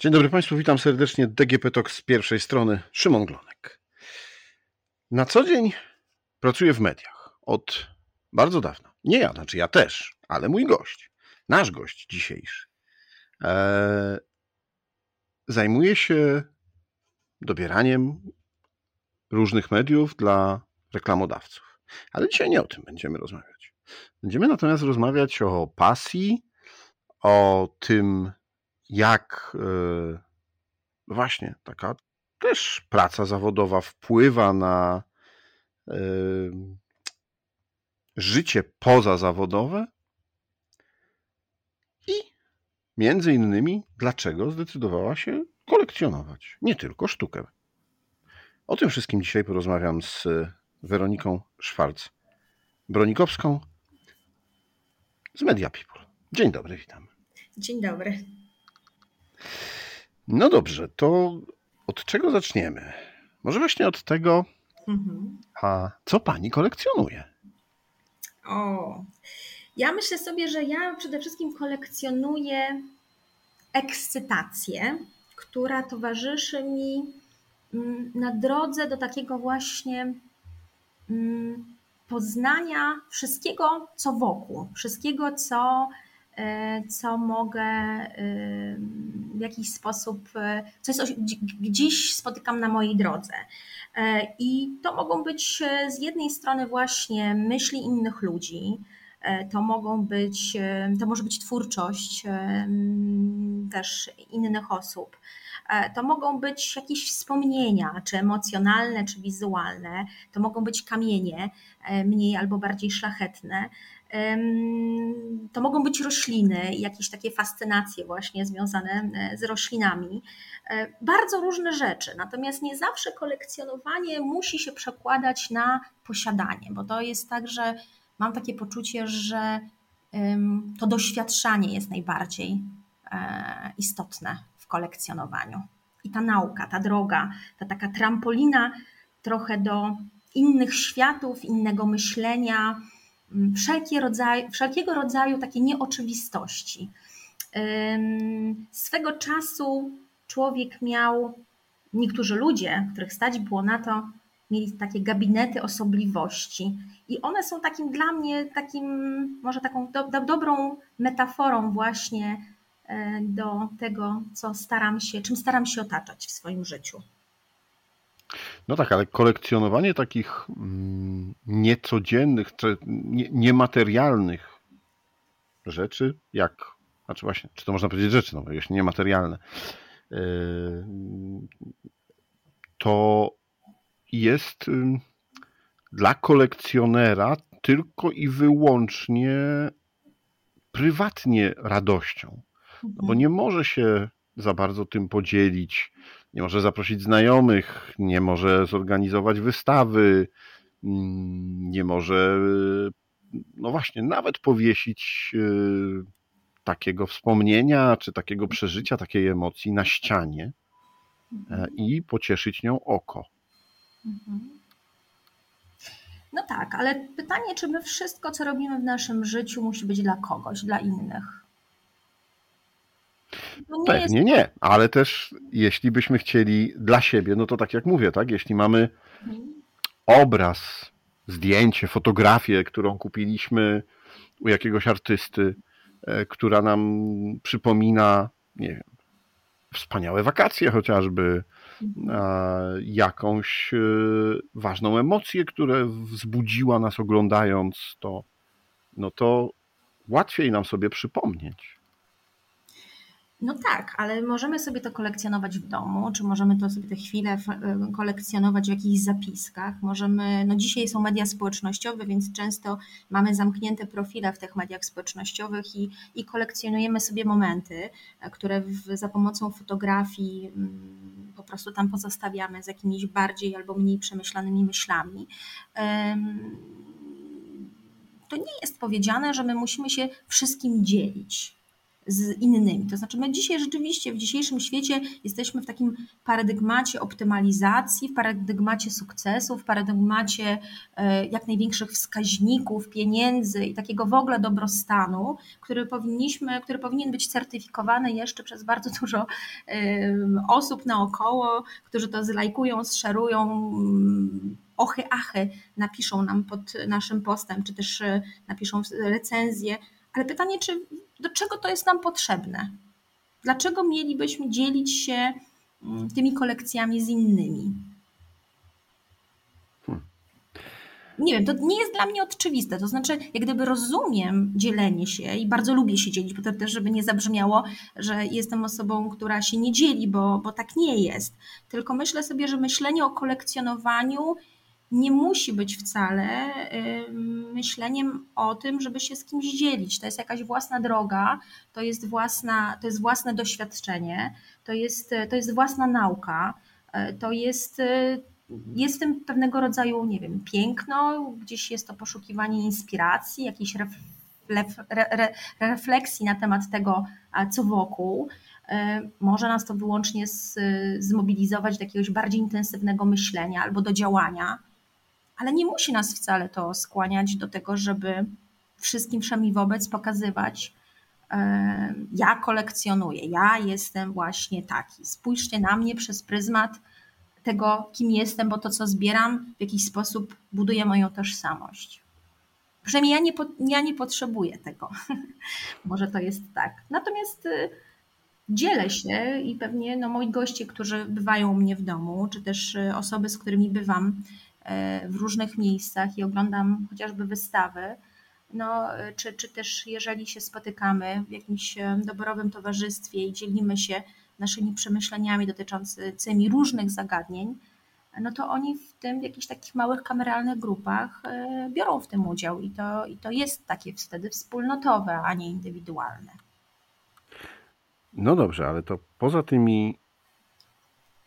Dzień dobry Państwu, witam serdecznie. DGP Talk z pierwszej strony, Szymon Glonek. Na co dzień pracuję w mediach od bardzo dawna. Nie ja, znaczy ja też, ale mój gość, nasz gość dzisiejszy, e, zajmuje się dobieraniem różnych mediów dla reklamodawców. Ale dzisiaj nie o tym będziemy rozmawiać. Będziemy natomiast rozmawiać o pasji, o tym, jak e, właśnie taka też praca zawodowa wpływa na e, życie pozazawodowe i między innymi dlaczego zdecydowała się kolekcjonować nie tylko sztukę. O tym wszystkim dzisiaj porozmawiam z Weroniką Szwarc-Bronikowską z Media People. Dzień dobry, witam. Dzień dobry. No dobrze, to od czego zaczniemy? Może właśnie od tego, mhm. a co pani kolekcjonuje? O, ja myślę sobie, że ja przede wszystkim kolekcjonuję ekscytację, która towarzyszy mi mm, na drodze do takiego właśnie mm, poznania wszystkiego, co wokół, wszystkiego, co co mogę e, w jakiś sposób, e, co jest, gdzieś spotykam na mojej drodze. I to mogą być z jednej strony właśnie myśli innych ludzi, to mogą być, to może być twórczość też innych osób. To mogą być jakieś wspomnienia, czy emocjonalne, czy wizualne. To mogą być kamienie, mniej albo bardziej szlachetne to mogą być rośliny, jakieś takie fascynacje właśnie związane z roślinami. E, bardzo różne rzeczy, natomiast nie zawsze kolekcjonowanie musi się przekładać na posiadanie, bo to jest tak, że mam takie poczucie, że to doświadczanie jest najbardziej e, istotne w kolekcjonowaniu. I ta nauka, ta droga, ta taka trampolina trochę do innych światów, innego myślenia, wszelkie rodzaj, wszelkiego rodzaju takie nieoczywistości. Swego czasu człowiek miał, niektórzy ludzie, których stać było na to, mieli takie gabinety osobliwości. I one są takim dla mnie, takim, może taką do, do, dobrą metaforą właśnie e, do tego, co staram się, czym staram się otaczać w swoim życiu. No tak, ale kolekcjonowanie takich mm, niecodziennych, niematerialnych rzeczy, jak, znaczy właśnie, czy to można powiedzieć rzeczy, no jeśli niematerialne, yy, to jest dla kolekcjonera tylko i wyłącznie prywatnie radością. No bo mhm. nie może się za bardzo tym podzielić nie może zaprosić znajomych, nie może zorganizować wystawy, mm, nie może, no właśnie, nawet powiesić y, takiego wspomnienia, czy takiego przeżycia, takiej emocji na ścianie e, i pocieszyć nią oko. Mhm. No tak, ale pytanie, czy my wszystko, co robimy w naszym życiu, musi być dla kogoś, dla innych? No nie Pewnie jest... nie, ale też jeśli byśmy chcieli dla siebie, no to tak jak mówię, tak, jeśli mamy obraz, zdjęcie, fotografię, którą kupiliśmy u jakiegoś artysty, e, która nam przypomina, nie wiem, wspaniałe wakacje chociażby, jakąś e, ważną emocję, które wzbudziła nas oglądając to, no to łatwiej nam sobie przypomnieć. No tak, ale możemy sobie to kolekcjonować w domu, czy możemy to sobie te chwile y, kolekcjonować w jakichś zapiskach. Możemy, no dzisiaj są media społecznościowe, więc często mamy zamknięte profile w tych mediach społecznościowych i, i kolekcjonujemy sobie momenty, e, które w, za pomocą fotografii mm, po prostu tam pozostawiamy z jakimiś bardziej albo mniej przemyślanymi myślami. To nie jest powiedziane, że my musimy się wszystkim dzielić z innymi. To znaczy, my dzisiaj rzeczywiście w dzisiejszym świecie jesteśmy w takim paradygmacie optymalizacji, w paradygmacie sukcesu, w paradygmacie e, jak największych wskaźników, pieniędzy i takiego w ogóle dobrostanu, który powinniśmy, który powinien być certyfikowany jeszcze przez bardzo dużo osób naokoło, którzy to zlajkują, zszerują mm, ochy, achy napiszą nam pod naszym postem, czy też e, napiszą recenzję. Ale pytanie, czy do czego to jest nam potrzebne? Dlaczego mielibyśmy dzielić się mm, tymi kolekcjami z innymi? Hmm. Nie wiem, to nie jest dla mnie oczywiste. To znaczy, jak gdyby rozumiem dzielenie się i bardzo lubię się dzielić, bo to też, żeby nie zabrzmiało, że jestem osobą, która się nie dzieli, bo, bo tak nie jest. Tylko myślę sobie, że myślenie o kolekcjonowaniu nie musi być wcale myśleniem o tym, żeby się z kimś dzielić. To jest jakaś własna droga, to jest, własna, to jest własne doświadczenie, to jest, to jest własna nauka, e, to jest, e, jest w tym pewnego rodzaju, nie wiem, piękno, gdzieś jest to poszukiwanie inspiracji, jakiejś refleksji na temat tego, co wokół. Może nas to wyłącznie zmobilizować do jakiegoś bardziej intensywnego myślenia albo do działania ale nie musi nas wcale to skłaniać do tego, żeby wszystkim wszemi wobec pokazywać, ja kolekcjonuję, ja jestem właśnie taki. Spójrzcie na mnie przez pryzmat tego, kim jestem, bo to, co zbieram, w jakiś sposób buduje moją tożsamość. Przynajmniej ja nie, ja nie potrzebuję tego. Może to jest tak. Natomiast y, dzielę się i pewnie no, moi goście, którzy bywają u mnie w domu, czy też y, osoby, z którymi bywam w różnych miejscach i oglądam chociażby wystawy, no, czy, czy też jeżeli się spotykamy w jakimś e, doborowym towarzystwie i dzielimy się naszymi przemyśleniami dotyczącymi różnych zagadnień, no to oni w tym w jakichś takich małych kameralnych grupach e, biorą w tym udział i to, i to jest takie wtedy wspólnotowe, a nie indywidualne. No dobrze, ale to poza tymi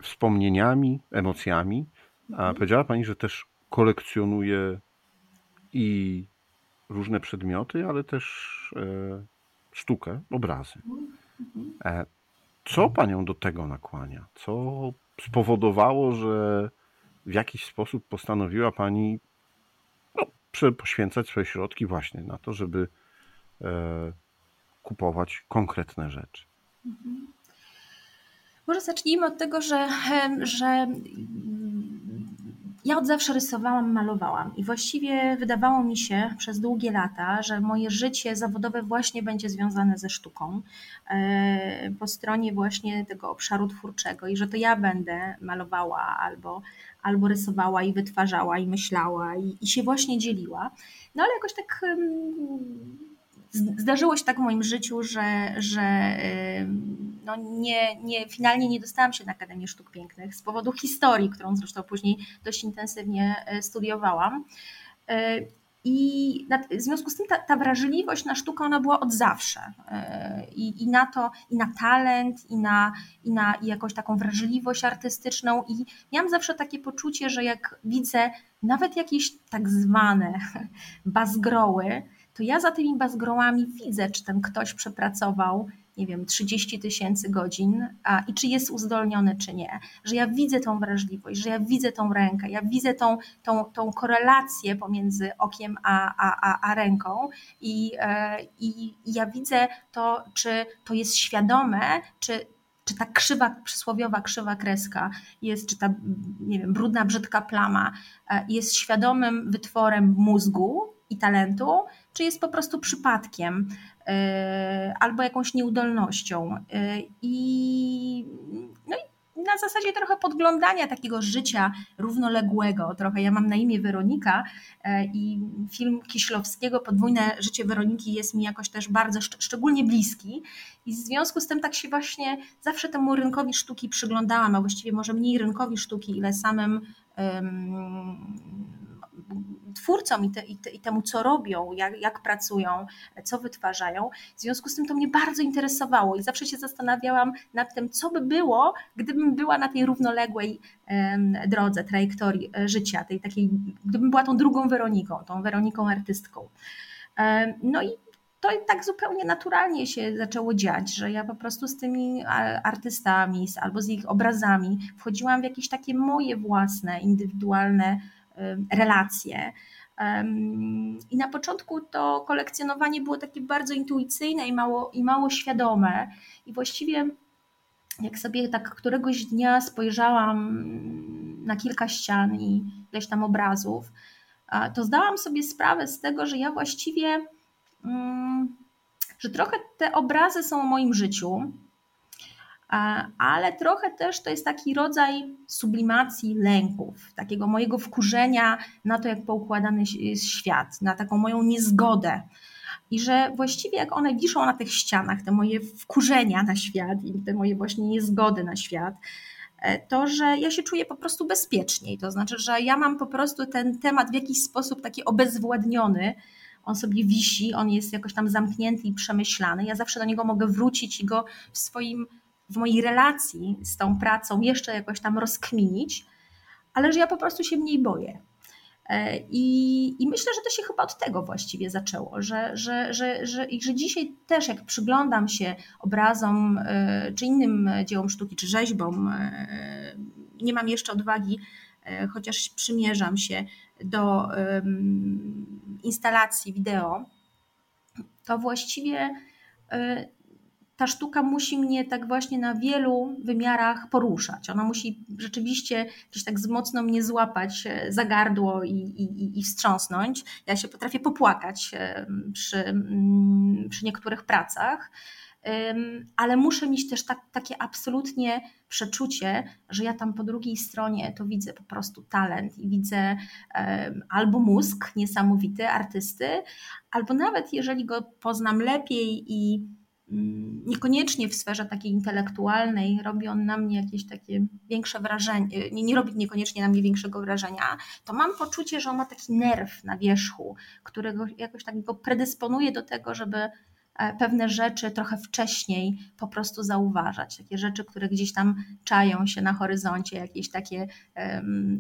wspomnieniami, emocjami, a powiedziała Pani, że też kolekcjonuje i różne przedmioty, ale też e, sztukę, obrazy. E, co Panią do tego nakłania? Co spowodowało, że w jakiś sposób postanowiła Pani no, poświęcać swoje środki właśnie na to, żeby e, kupować konkretne rzeczy? Może zacznijmy od tego, że, że ja od zawsze rysowałam, malowałam i właściwie wydawało mi się przez długie lata, że moje życie zawodowe właśnie będzie związane ze sztuką e, po stronie właśnie tego obszaru twórczego i że to ja będę malowała albo, albo rysowała i wytwarzała i myślała i, i się właśnie dzieliła. No ale jakoś tak zdarzyło się tak w moim życiu, że, że no nie, nie, finalnie nie dostałam się na Akademię Sztuk Pięknych z powodu historii, którą zresztą później dość intensywnie e, studiowałam. E, I w związku z tym ta, ta, wrażliwość na sztukę ona była od zawsze. E, I, I, na to, i na talent, i na, i na i jakąś taką wrażliwość artystyczną. I miałam zawsze takie poczucie, że jak widzę nawet jakieś tak zwane bazgroły, to ja za tymi bazgrołami widzę, czy ten ktoś przepracował, nie wiem, 30 tysięcy godzin a, i czy jest uzdolniony, czy nie. Że ja widzę tą wrażliwość, że ja widzę tą rękę, ja widzę tą, tą, tą korelację pomiędzy okiem a, a, a, ręką i, e, i ja widzę to, czy to jest świadome, czy, czy ta krzywa, przysłowiowa krzywa kreska jest, czy ta, nie wiem, brudna, brzydka plama e, jest świadomym wytworem mózgu i talentu, czy jest po prostu przypadkiem e, albo jakąś nieudolnością. E, I, no i na zasadzie trochę podglądania takiego życia równoległego. Trochę ja mam na imię Weronika e, i film Kiślowskiego Podwójne życie Weroniki jest mi jakoś też bardzo szczególnie bliski. I w związku z tym tak się właśnie zawsze temu rynkowi sztuki przyglądałam, a właściwie może mniej rynkowi sztuki, ile samym um, twórcom i, te, i, te, i temu, co robią, jak, jak pracują, co wytwarzają. W związku z tym to mnie bardzo interesowało i zawsze się zastanawiałam nad tym, co by było, gdybym była na tej równoległej drodze, trajektorii e, życia, tej takiej, gdybym była tą drugą Weroniką, tą Weroniką artystką. No i to tak zupełnie naturalnie się zaczęło dziać, że ja po prostu z tymi artystami albo z ich obrazami wchodziłam w jakieś takie moje własne, indywidualne relacje. I na początku to kolekcjonowanie było takie bardzo intuicyjne i mało, i mało świadome. I właściwie jak sobie tak któregoś dnia spojrzałam na kilka ścian i ileś tam obrazów, to zdałam sobie sprawę z tego, że ja właściwie, mm, że trochę te obrazy są o moim życiu, ale trochę też to jest taki rodzaj sublimacji lęków, takiego mojego wkurzenia na to, jak poukładany jest świat, na taką moją niezgodę. I że właściwie jak one wiszą na tych ścianach, te moje wkurzenia na świat i te moje właśnie niezgody na świat, e, to, że ja się czuję po prostu bezpieczniej. To znaczy, że ja mam po prostu ten temat w jakiś sposób taki obezwładniony. On sobie wisi, on jest jakoś tam zamknięty i przemyślany. Ja zawsze do niego mogę wrócić i go w swoim w mojej relacji z tą pracą jeszcze jakoś tam rozkminić, ale że ja po prostu się mniej boję. E, I, I, myślę, że to się chyba od tego właściwie zaczęło, że, że, że, że, że dzisiaj też jak przyglądam się obrazom e, czy innym dziełom sztuki, czy rzeźbom, e, nie mam jeszcze odwagi, chociaż przymierzam się do instalacji wideo, to właściwie ta sztuka musi mnie tak właśnie na wielu wymiarach poruszać. Ona musi rzeczywiście gdzieś tak mocno mnie złapać e, za gardło i, i, i wstrząsnąć. Ja się potrafię popłakać e, przy, przy niektórych pracach, ale muszę mieć też tak, takie absolutnie przeczucie, że ja tam po drugiej stronie to widzę po prostu talent i widzę albo mózg niesamowity artysty, albo nawet jeżeli go poznam lepiej i niekoniecznie w sferze takiej intelektualnej robi on na mnie jakieś takie większe wrażenie, nie, nie robi niekoniecznie na mnie większego wrażenia, to mam poczucie, że on ma taki nerw na wierzchu, którego jakoś tak go predysponuje do tego, żeby e, pewne rzeczy trochę wcześniej po prostu zauważać. Takie rzeczy, które gdzieś tam czają się na horyzoncie, jakieś takie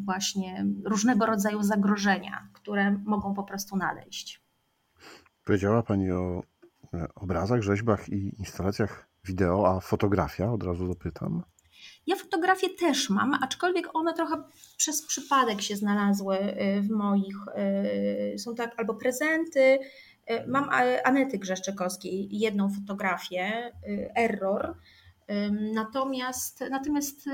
właśnie różnego rodzaju zagrożenia, które mogą po prostu nadejść. Powiedziała Pani o obrazach, rzeźbach i instalacjach wideo, a fotografia, od razu dopytam. Ja fotografię też mam, aczkolwiek one trochę przez przypadek się znalazły y, w moich. Y, są tak albo prezenty. Y, mam Anety Grzeszczykowskiej jedną fotografię, Error. Natomiast, natomiast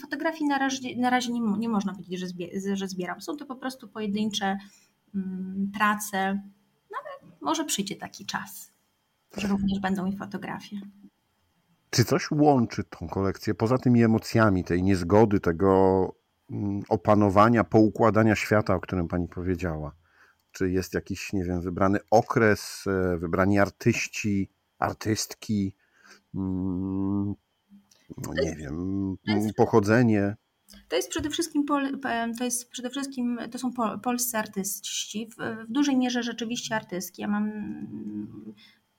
fotografii na razie, na razie nie, nie można powiedzieć, że, że zbieram. Są to po prostu pojedyncze prace może przyjdzie taki czas, że również będą i fotografie. Czy coś łączy tą kolekcję, poza tymi emocjami, tej niezgody, tego mm, opanowania, poukładania świata, o którym pani powiedziała? Czy jest jakiś, nie wiem, wybrany okres, e, wybrani artyści, artystki, mm, no nie wiem, pochodzenie? To jest przede wszystkim, to jest przede wszystkim to są polscy artyści, w, w dużej mierze rzeczywiście artystki. Ja mam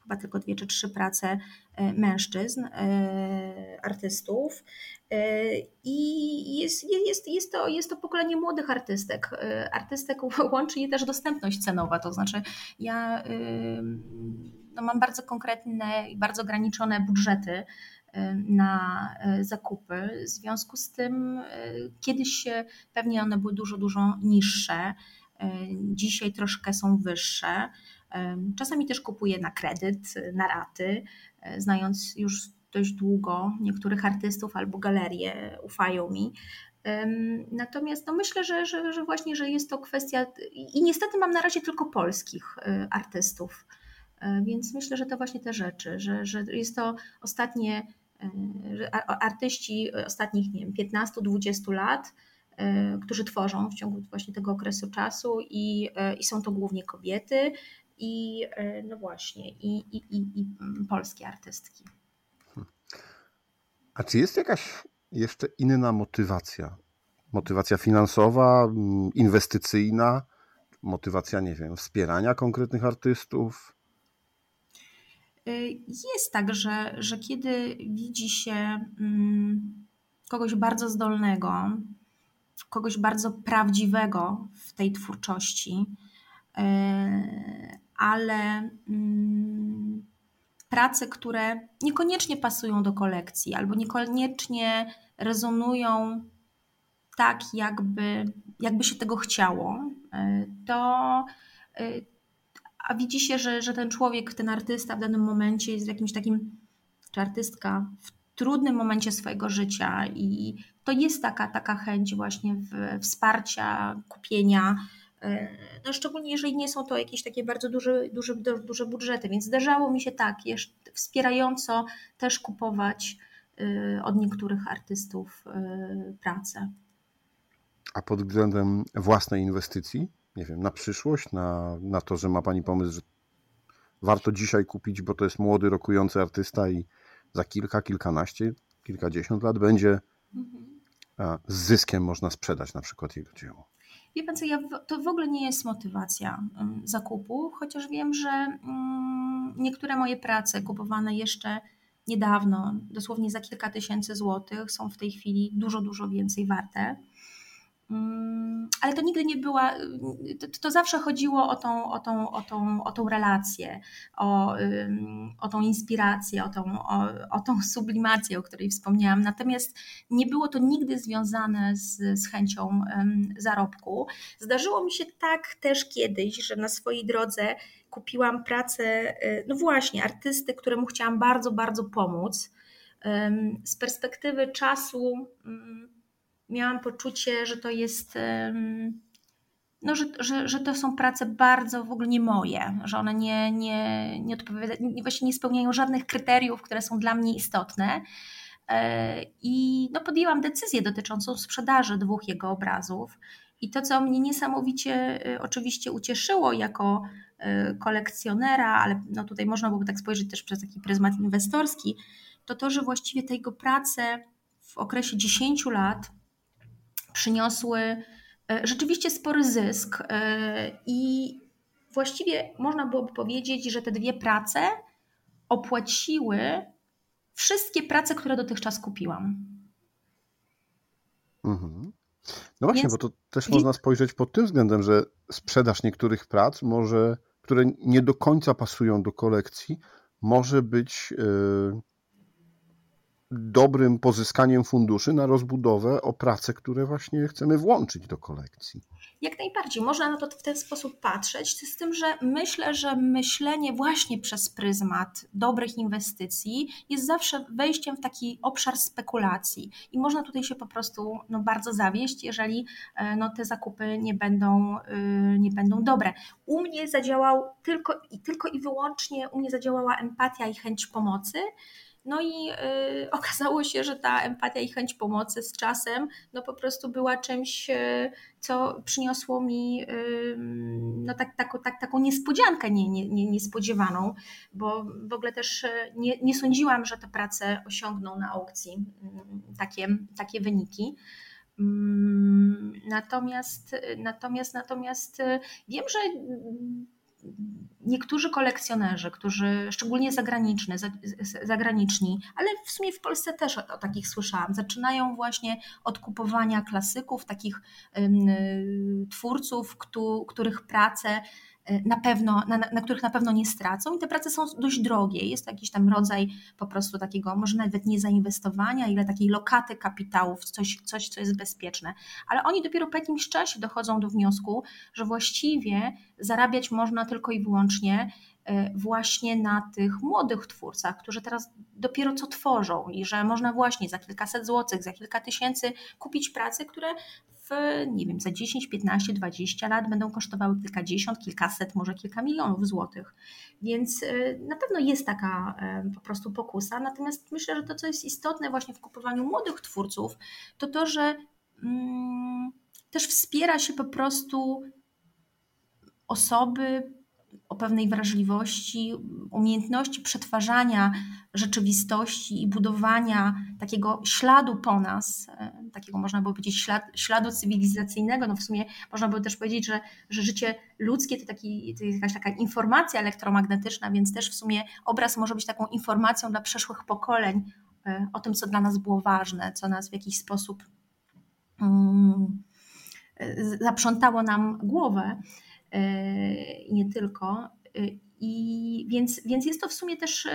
chyba tylko dwie czy trzy prace e, mężczyzn, e, artystów. E, I jest, jest, jest, to, jest to pokolenie młodych artystek. Artystek łączy je też dostępność cenowa, to znaczy ja no, mam bardzo konkretne i bardzo ograniczone budżety na e, zakupy. W związku z tym e, kiedyś pewnie one były dużo, dużo niższe, e, dzisiaj troszkę są wyższe. Czasami też kupuję na kredyt, na raty, znając już dość długo niektórych artystów albo galerie ufają mi. Natomiast no myślę, że, że, że właśnie, że jest to kwestia i niestety mam na razie tylko polskich artystów, więc myślę, że to właśnie te rzeczy, że, że jest to ostatnie artyści ostatnich nie wiem, 15-20 lat, e, którzy tworzą w ciągu właśnie tego okresu czasu i, e, i są to głównie kobiety i e, no właśnie i, i, i, i polskie artystki. A czy jest jakaś jeszcze inna motywacja? Motywacja finansowa, inwestycyjna, motywacja, nie wiem, wspierania konkretnych artystów? Y, jest tak, że, że kiedy widzi się mm, kogoś bardzo zdolnego, kogoś bardzo prawdziwego w tej twórczości, y, ale mm, prace, które niekoniecznie pasują do kolekcji albo niekoniecznie rezonują tak, jakby, jakby się tego chciało, e, to a widzi się, że, że ten człowiek, ten artysta w danym momencie jest w jakimś takim, czy artystka w trudnym momencie swojego życia i to jest taka, taka chęć właśnie w, wsparcia, kupienia, e, no szczególnie jeżeli nie są to jakieś takie bardzo duże, duże, duże budżety, więc zdarzało mi się tak, wspierająco też kupować od niektórych artystów pracę. A pod względem własnej inwestycji, nie wiem, na przyszłość, na, na to, że ma Pani pomysł, że warto dzisiaj kupić, bo to jest młody, rokujący artysta i za kilka, kilkanaście, kilkadziesiąt lat będzie z zyskiem można sprzedać na przykład jego dzieło. Wie pan co, ja, to w ogóle nie jest motywacja zakupu, chociaż wiem, że mm, niektóre moje prace kupowane jeszcze niedawno, dosłownie za kilka tysięcy złotych, są w tej chwili dużo, dużo więcej warte. Mm, ale to nigdy nie była, to, to, zawsze chodziło o tą, o tą, o tą, o tą relację, o, o tą inspirację, o tą, o, o tą sublimację, o której wspomniałam. Natomiast nie było to nigdy związane z, z chęcią zarobku. Zdarzyło mi się tak też kiedyś, że na swojej drodze kupiłam pracę, y, no właśnie, artysty, któremu chciałam bardzo, bardzo pomóc. Z perspektywy czasu. Miałam poczucie, że to jest, no, że, że, że to są prace bardzo w ogóle nie moje, że one nie, nie, nie, odpowiada, nie, właśnie nie spełniają żadnych kryteriów, które są dla mnie istotne. E, I no, podjęłam decyzję dotyczącą sprzedaży dwóch jego obrazów. I to, co mnie niesamowicie e, oczywiście ucieszyło jako e, kolekcjonera, ale no tutaj można byłoby tak spojrzeć też przez taki pryzmat inwestorski, to to, że właściwie te jego prace w okresie 10 lat przyniosły e, rzeczywiście spory zysk e, i właściwie można byłoby powiedzieć, że te dwie prace opłaciły wszystkie prace, które dotychczas kupiłam. Mhm. No właśnie, Więc... bo to też można spojrzeć pod tym względem, że sprzedaż niektórych prac może, które nie do końca pasują do kolekcji, może być yy, dobrym pozyskaniem funduszy na rozbudowę o prace, które właśnie chcemy włączyć do kolekcji. Jak najbardziej, można na to w ten sposób patrzeć, z tym, że myślę, że myślenie właśnie przez pryzmat dobrych inwestycji jest zawsze wejściem w taki obszar spekulacji i można tutaj się po prostu no, bardzo zawieść, jeżeli e, no, te zakupy nie będą, yy, nie będą dobre. U mnie zadziałał tylko, tylko i wyłącznie, u mnie zadziałała empatia i chęć pomocy, no i y, okazało się, że ta empatia i chęć pomocy z czasem no po prostu była czymś, y, co przyniosło mi y, no tak, tak, tak, taką niespodziankę nie, nie, nie, niespodziewaną, bo w ogóle też y, nie, nie sądziłam, że te prace osiągną na aukcji mm, takie, takie wyniki. Mm, natomiast, natomiast, natomiast y, wiem, że niektórzy kolekcjonerzy, którzy szczególnie zagraniczni, zagraniczni, ale w sumie w Polsce też o, takich słyszałam, zaczynają właśnie od kupowania klasyków, takich y, twórców, których prace na pewno, na, na, których na pewno nie stracą i te prace są dość drogie. Jest to jakiś tam rodzaj po prostu takiego, może nawet nie zainwestowania, ile takiej lokaty kapitałów, coś, coś co jest bezpieczne. Ale oni dopiero po jakimś czasie dochodzą do wniosku, że właściwie zarabiać można tylko i wyłącznie e, właśnie na tych młodych twórcach, którzy teraz dopiero co tworzą i że można właśnie za kilkaset złotych, za kilka tysięcy kupić prace, które nie wiem, za 10, 15, 20 lat będą kosztowały kilkadziesiąt, kilkaset, może kilka milionów złotych. Więc y, na pewno jest taka y, po prostu pokusa. Natomiast myślę, że to, co jest istotne właśnie w kupowaniu młodych twórców, to to, że mm, też wspiera się po prostu osoby, o pewnej wrażliwości, umiejętności przetwarzania rzeczywistości i budowania takiego śladu po nas, e, takiego można by powiedzieć ślad, śladu cywilizacyjnego. No w sumie można by też powiedzieć, że, że życie ludzkie to, taki, to jest jakaś taka informacja elektromagnetyczna, więc też w sumie obraz może być taką informacją dla przeszłych pokoleń e, o tym, co dla nas było ważne, co nas w jakiś sposób um, zaprzątało nam głowę nie tylko. I więc, więc jest to w sumie też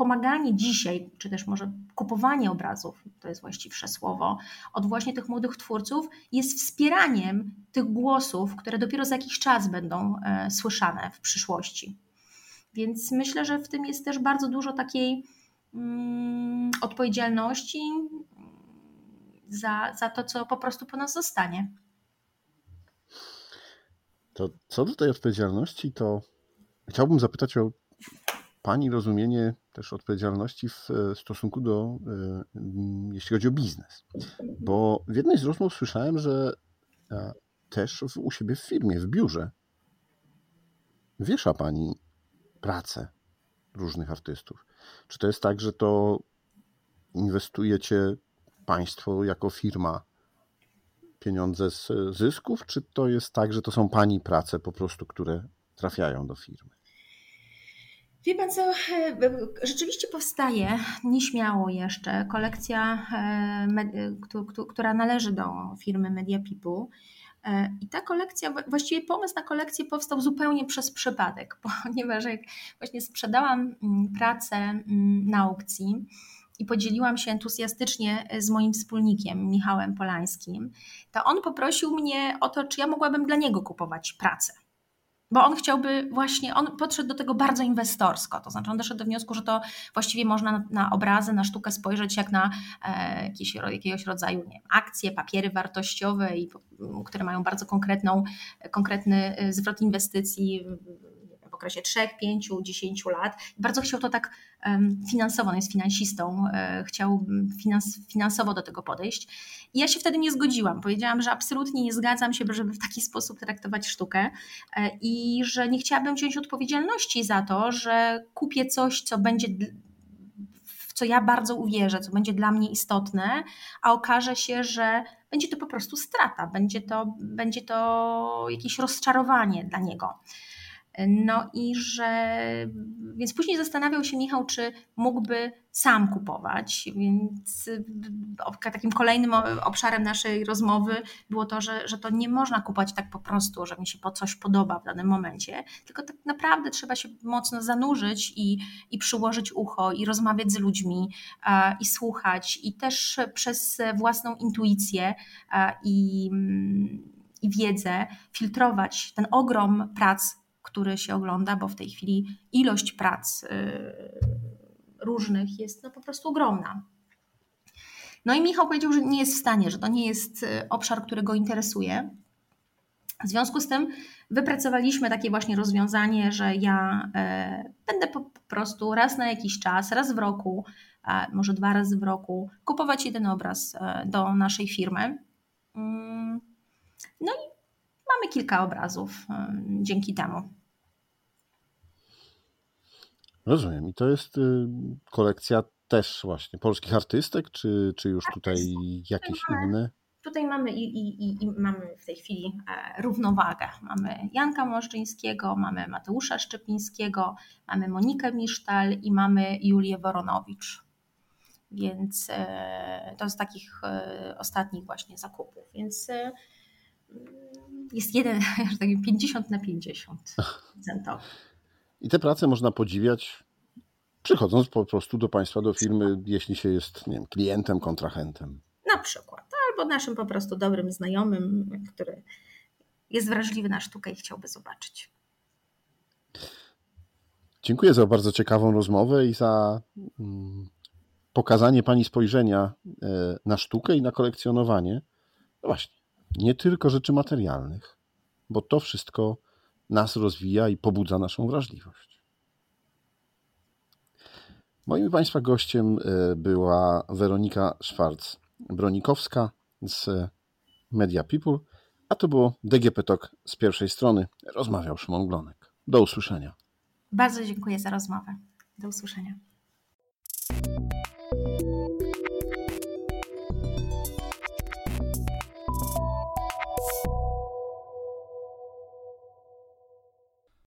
pomaganie dzisiaj, czy też może kupowanie obrazów, to jest właściwsze słowo, od właśnie tych młodych twórców, jest wspieraniem tych głosów, które dopiero za jakiś czas będą e, słyszane w przyszłości. Więc myślę, że w tym jest też bardzo dużo takiej mm, odpowiedzialności za, za to, co po prostu po nas zostanie. To co do tej odpowiedzialności, to chciałbym zapytać o Pani rozumienie też odpowiedzialności w e, stosunku do, e, jeśli chodzi o biznes. Bo w jednej z rozmów słyszałem, że e, też u siebie w firmie, w biurze wiesza Pani pracę różnych artystów. Czy to jest tak, że to inwestujecie Państwo jako firma pieniądze z zysków, czy to jest tak, że to są Pani prace po prostu, które trafiają do firmy? Wie pan co, e, rzeczywiście powstaje nieśmiało jeszcze kolekcja, e, która należy do firmy Media People. E, I ta kolekcja, właściwie pomysł na kolekcję powstał zupełnie przez przypadek, ponieważ jak właśnie sprzedałam mm, pracę mm, na aukcji i podzieliłam się entuzjastycznie z moim wspólnikiem, Michałem Polańskim, to on poprosił mnie o to, czy ja mogłabym dla niego kupować pracę. Bo on chciałby właśnie, on podszedł do tego bardzo inwestorsko, to znaczy on doszedł do wniosku, że to właściwie można na, na obrazy, na sztukę spojrzeć jak na e, jakieś, jakiegoś rodzaju nie akcje, papiery wartościowe, i, które mają bardzo konkretną, konkretny e, zwrot inwestycji okresie 3, 5, 10 lat. Bardzo chciał to tak finansowo, on jest finansistą, e, chciał finans, finansowo do tego podejść. I ja się wtedy nie zgodziłam. Powiedziałam, że absolutnie nie zgadzam się, żeby w taki sposób traktować sztukę e, i że nie chciałabym wziąć odpowiedzialności za to, że kupię coś, co będzie co ja bardzo uwierzę, co będzie dla mnie istotne, a okaże się, że będzie to po prostu strata, będzie to, będzie to jakieś rozczarowanie dla niego. No i że, więc później zastanawiał się Michał, czy mógłby sam kupować, więc takim kolejnym obszarem naszej rozmowy było to, że, że to nie można kupować tak po prostu, że mi się po coś podoba w danym momencie, tylko tak naprawdę trzeba się mocno zanurzyć i, i przyłożyć ucho i rozmawiać z ludźmi i słuchać i też przez własną intuicję i, i wiedzę filtrować ten ogrom prac który się ogląda, bo w tej chwili ilość prac y, różnych jest no po prostu ogromna. No i Michał powiedział, że nie jest w stanie, że to nie jest y, obszar, który go interesuje. W związku z tym wypracowaliśmy takie właśnie rozwiązanie, że ja e, będę po prostu raz na jakiś czas, raz w roku, może dwa razy w roku, kupować jeden obraz e, do naszej firmy. Mm, no i mamy kilka obrazów dzięki temu. Rozumiem. I to jest y, kolekcja też właśnie polskich artystek, czy, czy już tutaj jakieś inne? Tutaj mamy i, i, i, mamy w tej chwili e, równowagę. Mamy Janka Możdżyńskiego, mamy Mateusza Szczepińskiego, mamy Monikę Misztal i mamy Julię Woronowicz. Więc e, to z takich e, ostatnich właśnie zakupów. Więc jest jeden, że tak 50 na 50 procentowy. I te prace można podziwiać przychodząc po prostu do Państwa, do firmy, jeśli się jest nie wiem, klientem, kontrahentem. Na przykład. Albo naszym po prostu dobrym znajomym, który jest wrażliwy na sztukę i chciałby zobaczyć. Dziękuję za bardzo ciekawą rozmowę i za mm, pokazanie Pani spojrzenia e, na sztukę i na kolekcjonowanie. No właśnie, nie tylko rzeczy materialnych, bo to wszystko nas rozwija i pobudza naszą wrażliwość. Moim Państwa gościem e, była Weronika Szwarc-Bronikowska z Media People, a to było DGP Talk z pierwszej strony. Rozmawiał Szymon Glonek. Do usłyszenia. Bardzo dziękuję za rozmowę. Do usłyszenia.